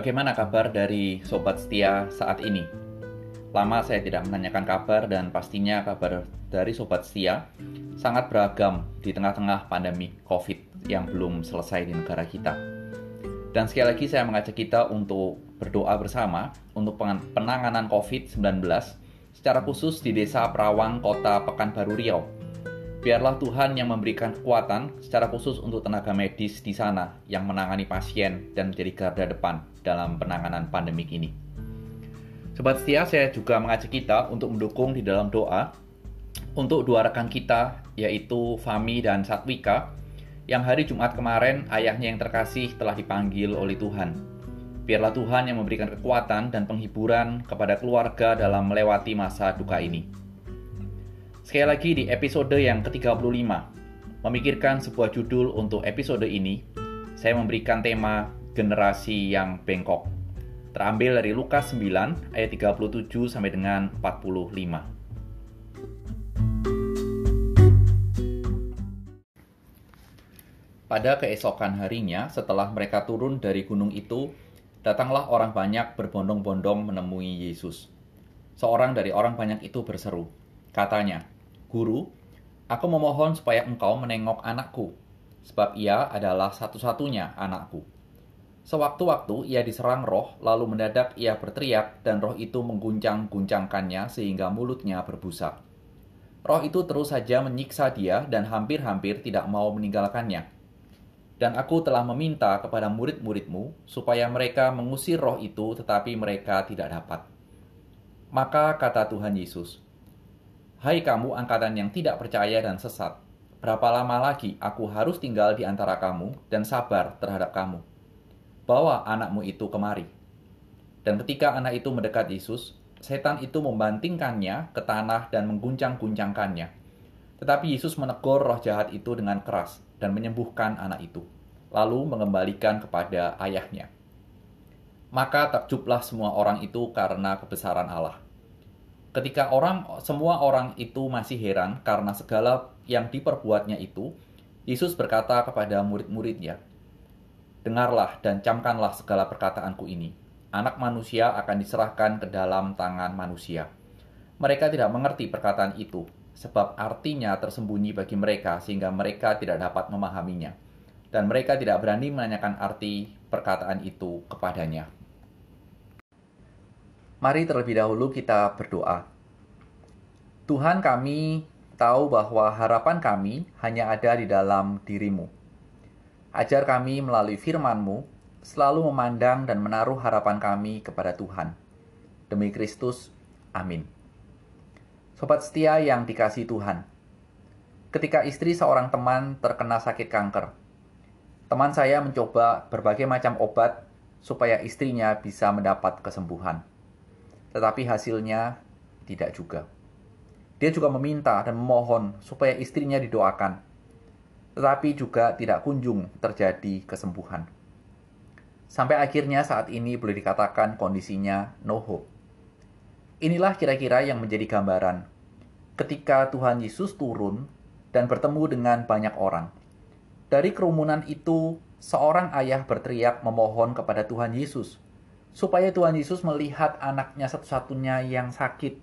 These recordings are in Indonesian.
Bagaimana kabar dari sobat setia saat ini? Lama saya tidak menanyakan kabar dan pastinya kabar dari sobat setia sangat beragam di tengah-tengah pandemi COVID yang belum selesai di negara kita. Dan sekali lagi saya mengajak kita untuk berdoa bersama untuk penanganan COVID-19 secara khusus di Desa Perawang, Kota Pekanbaru Riau Biarlah Tuhan yang memberikan kekuatan secara khusus untuk tenaga medis di sana yang menangani pasien dan menjadi garda depan dalam penanganan pandemik ini. Sobat setia, saya juga mengajak kita untuk mendukung di dalam doa untuk dua rekan kita, yaitu Fami dan Satwika, yang hari Jumat kemarin ayahnya yang terkasih telah dipanggil oleh Tuhan. Biarlah Tuhan yang memberikan kekuatan dan penghiburan kepada keluarga dalam melewati masa duka ini. Sekali lagi di episode yang ke-35, memikirkan sebuah judul untuk episode ini, saya memberikan tema generasi yang bengkok. Terambil dari Lukas 9 ayat 37 sampai dengan 45. Pada keesokan harinya, setelah mereka turun dari gunung itu, datanglah orang banyak berbondong-bondong menemui Yesus. Seorang dari orang banyak itu berseru, katanya, Guru, aku memohon supaya engkau menengok anakku, sebab ia adalah satu-satunya anakku. Sewaktu-waktu ia diserang roh, lalu mendadak ia berteriak, dan roh itu mengguncang-guncangkannya sehingga mulutnya berbusa. Roh itu terus saja menyiksa dia dan hampir-hampir tidak mau meninggalkannya. Dan aku telah meminta kepada murid-muridmu supaya mereka mengusir roh itu, tetapi mereka tidak dapat. Maka kata Tuhan Yesus, Hai kamu angkatan yang tidak percaya dan sesat, berapa lama lagi aku harus tinggal di antara kamu dan sabar terhadap kamu? Bawa anakmu itu kemari. Dan ketika anak itu mendekat Yesus, setan itu membantingkannya ke tanah dan mengguncang-guncangkannya. Tetapi Yesus menegur roh jahat itu dengan keras dan menyembuhkan anak itu, lalu mengembalikan kepada ayahnya. Maka takjublah semua orang itu karena kebesaran Allah ketika orang semua orang itu masih heran karena segala yang diperbuatnya itu, Yesus berkata kepada murid-muridnya, Dengarlah dan camkanlah segala perkataanku ini. Anak manusia akan diserahkan ke dalam tangan manusia. Mereka tidak mengerti perkataan itu, sebab artinya tersembunyi bagi mereka sehingga mereka tidak dapat memahaminya. Dan mereka tidak berani menanyakan arti perkataan itu kepadanya. Mari terlebih dahulu kita berdoa. Tuhan kami tahu bahwa harapan kami hanya ada di dalam dirimu. Ajar kami melalui firman-Mu selalu memandang dan menaruh harapan kami kepada Tuhan. Demi Kristus, amin. Sobat setia yang dikasih Tuhan, ketika istri seorang teman terkena sakit kanker, teman saya mencoba berbagai macam obat supaya istrinya bisa mendapat kesembuhan tetapi hasilnya tidak juga. Dia juga meminta dan memohon supaya istrinya didoakan, tetapi juga tidak kunjung terjadi kesembuhan. Sampai akhirnya saat ini boleh dikatakan kondisinya no hope. Inilah kira-kira yang menjadi gambaran ketika Tuhan Yesus turun dan bertemu dengan banyak orang. Dari kerumunan itu, seorang ayah berteriak memohon kepada Tuhan Yesus supaya Tuhan Yesus melihat anaknya satu-satunya yang sakit,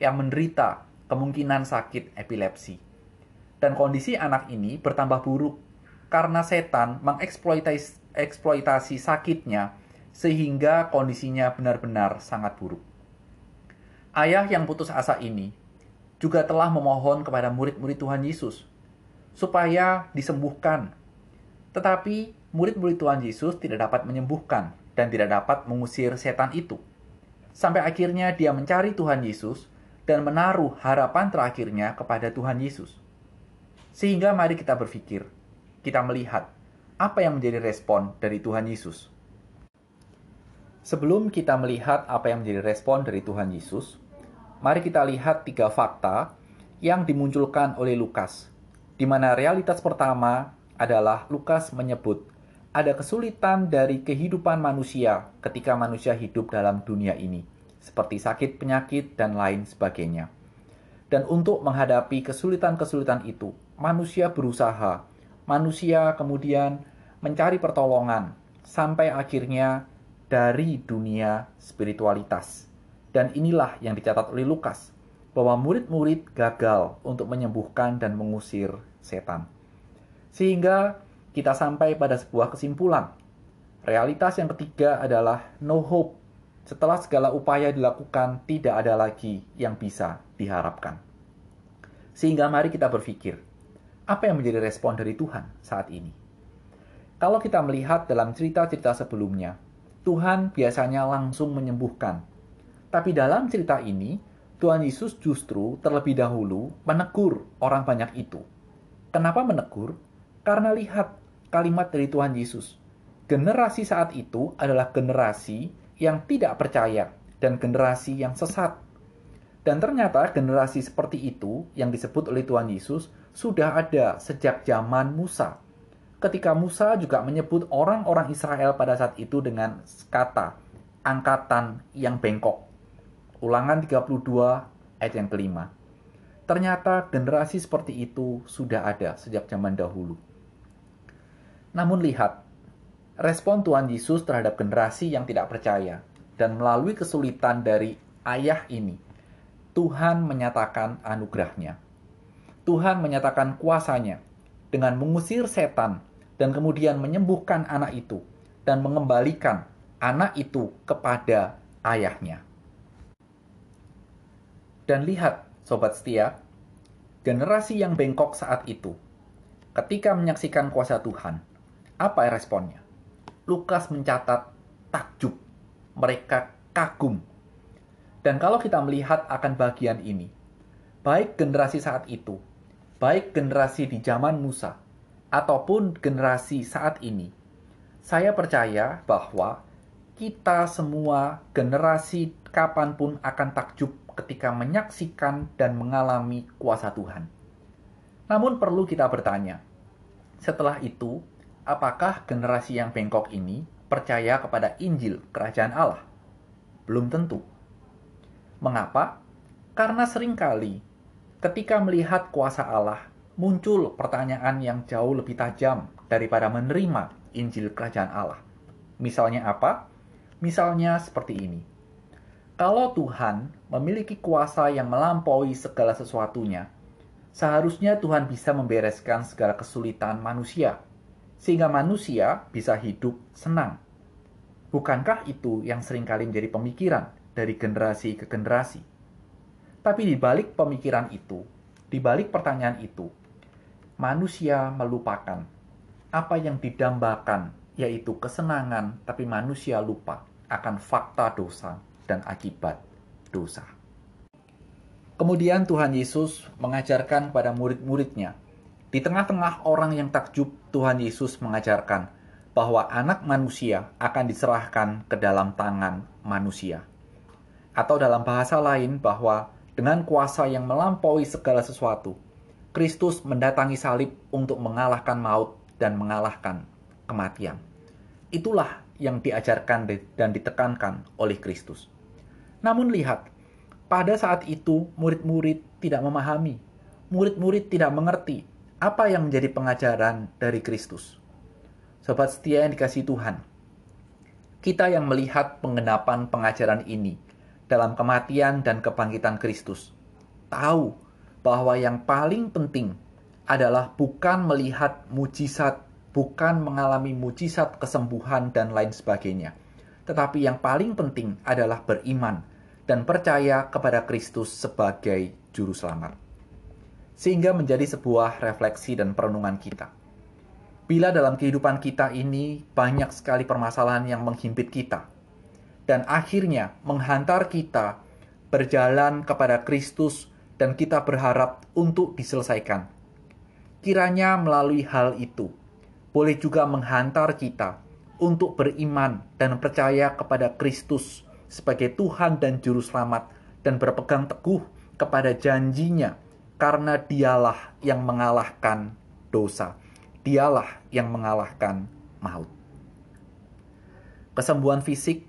yang menderita kemungkinan sakit epilepsi. Dan kondisi anak ini bertambah buruk karena setan mengeksploitasi eksploitasi sakitnya sehingga kondisinya benar-benar sangat buruk. Ayah yang putus asa ini juga telah memohon kepada murid-murid Tuhan Yesus supaya disembuhkan. Tetapi murid-murid Tuhan Yesus tidak dapat menyembuhkan dan tidak dapat mengusir setan itu. Sampai akhirnya dia mencari Tuhan Yesus dan menaruh harapan terakhirnya kepada Tuhan Yesus. Sehingga mari kita berpikir, kita melihat apa yang menjadi respon dari Tuhan Yesus. Sebelum kita melihat apa yang menjadi respon dari Tuhan Yesus, mari kita lihat tiga fakta yang dimunculkan oleh Lukas, di mana realitas pertama adalah Lukas menyebut ada kesulitan dari kehidupan manusia ketika manusia hidup dalam dunia ini, seperti sakit, penyakit, dan lain sebagainya. Dan untuk menghadapi kesulitan-kesulitan itu, manusia berusaha, manusia kemudian mencari pertolongan, sampai akhirnya dari dunia spiritualitas. Dan inilah yang dicatat oleh Lukas, bahwa murid-murid gagal untuk menyembuhkan dan mengusir setan. Sehingga kita sampai pada sebuah kesimpulan. Realitas yang ketiga adalah no hope. Setelah segala upaya dilakukan, tidak ada lagi yang bisa diharapkan. Sehingga mari kita berpikir, apa yang menjadi respon dari Tuhan saat ini? Kalau kita melihat dalam cerita-cerita sebelumnya, Tuhan biasanya langsung menyembuhkan. Tapi dalam cerita ini, Tuhan Yesus justru terlebih dahulu menegur orang banyak itu. Kenapa menegur? Karena lihat kalimat dari Tuhan Yesus. Generasi saat itu adalah generasi yang tidak percaya dan generasi yang sesat. Dan ternyata generasi seperti itu yang disebut oleh Tuhan Yesus sudah ada sejak zaman Musa ketika Musa juga menyebut orang-orang Israel pada saat itu dengan kata angkatan yang bengkok. Ulangan 32 ayat yang kelima. Ternyata generasi seperti itu sudah ada sejak zaman dahulu. Namun lihat, respon Tuhan Yesus terhadap generasi yang tidak percaya dan melalui kesulitan dari ayah ini, Tuhan menyatakan anugerahnya. Tuhan menyatakan kuasanya dengan mengusir setan dan kemudian menyembuhkan anak itu dan mengembalikan anak itu kepada ayahnya. Dan lihat, sobat setia, generasi yang bengkok saat itu, ketika menyaksikan kuasa Tuhan, apa responnya? Lukas mencatat takjub, mereka kagum. Dan kalau kita melihat akan bagian ini, baik generasi saat itu baik generasi di zaman Musa ataupun generasi saat ini, saya percaya bahwa kita semua generasi kapan pun akan takjub ketika menyaksikan dan mengalami kuasa Tuhan. Namun perlu kita bertanya, setelah itu, apakah generasi yang bengkok ini percaya kepada Injil Kerajaan Allah? Belum tentu. Mengapa? Karena sering kali ketika melihat kuasa Allah, muncul pertanyaan yang jauh lebih tajam daripada menerima Injil Kerajaan Allah. Misalnya apa? Misalnya seperti ini. Kalau Tuhan memiliki kuasa yang melampaui segala sesuatunya, seharusnya Tuhan bisa membereskan segala kesulitan manusia, sehingga manusia bisa hidup senang. Bukankah itu yang sering kali menjadi pemikiran dari generasi ke generasi? Tapi di balik pemikiran itu, di balik pertanyaan itu, manusia melupakan apa yang didambakan, yaitu kesenangan, tapi manusia lupa akan fakta dosa dan akibat dosa. Kemudian Tuhan Yesus mengajarkan pada murid-muridnya, di tengah-tengah orang yang takjub, Tuhan Yesus mengajarkan bahwa anak manusia akan diserahkan ke dalam tangan manusia. Atau dalam bahasa lain bahwa dengan kuasa yang melampaui segala sesuatu, Kristus mendatangi salib untuk mengalahkan maut dan mengalahkan kematian. Itulah yang diajarkan dan ditekankan oleh Kristus. Namun lihat, pada saat itu murid-murid tidak memahami, murid-murid tidak mengerti apa yang menjadi pengajaran dari Kristus. Sobat setia yang dikasih Tuhan, kita yang melihat pengenapan pengajaran ini dalam kematian dan kebangkitan Kristus. Tahu bahwa yang paling penting adalah bukan melihat mujizat, bukan mengalami mujizat kesembuhan dan lain sebagainya. Tetapi yang paling penting adalah beriman dan percaya kepada Kristus sebagai juru selamat. Sehingga menjadi sebuah refleksi dan perenungan kita. Bila dalam kehidupan kita ini banyak sekali permasalahan yang menghimpit kita, dan akhirnya menghantar kita berjalan kepada Kristus dan kita berharap untuk diselesaikan. Kiranya melalui hal itu boleh juga menghantar kita untuk beriman dan percaya kepada Kristus sebagai Tuhan dan Juru Selamat dan berpegang teguh kepada janjinya karena dialah yang mengalahkan dosa. Dialah yang mengalahkan maut. Kesembuhan fisik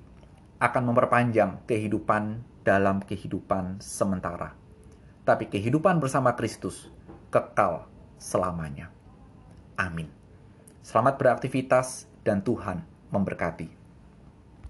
akan memperpanjang kehidupan dalam kehidupan sementara. Tapi kehidupan bersama Kristus kekal selamanya. Amin. Selamat beraktivitas dan Tuhan memberkati.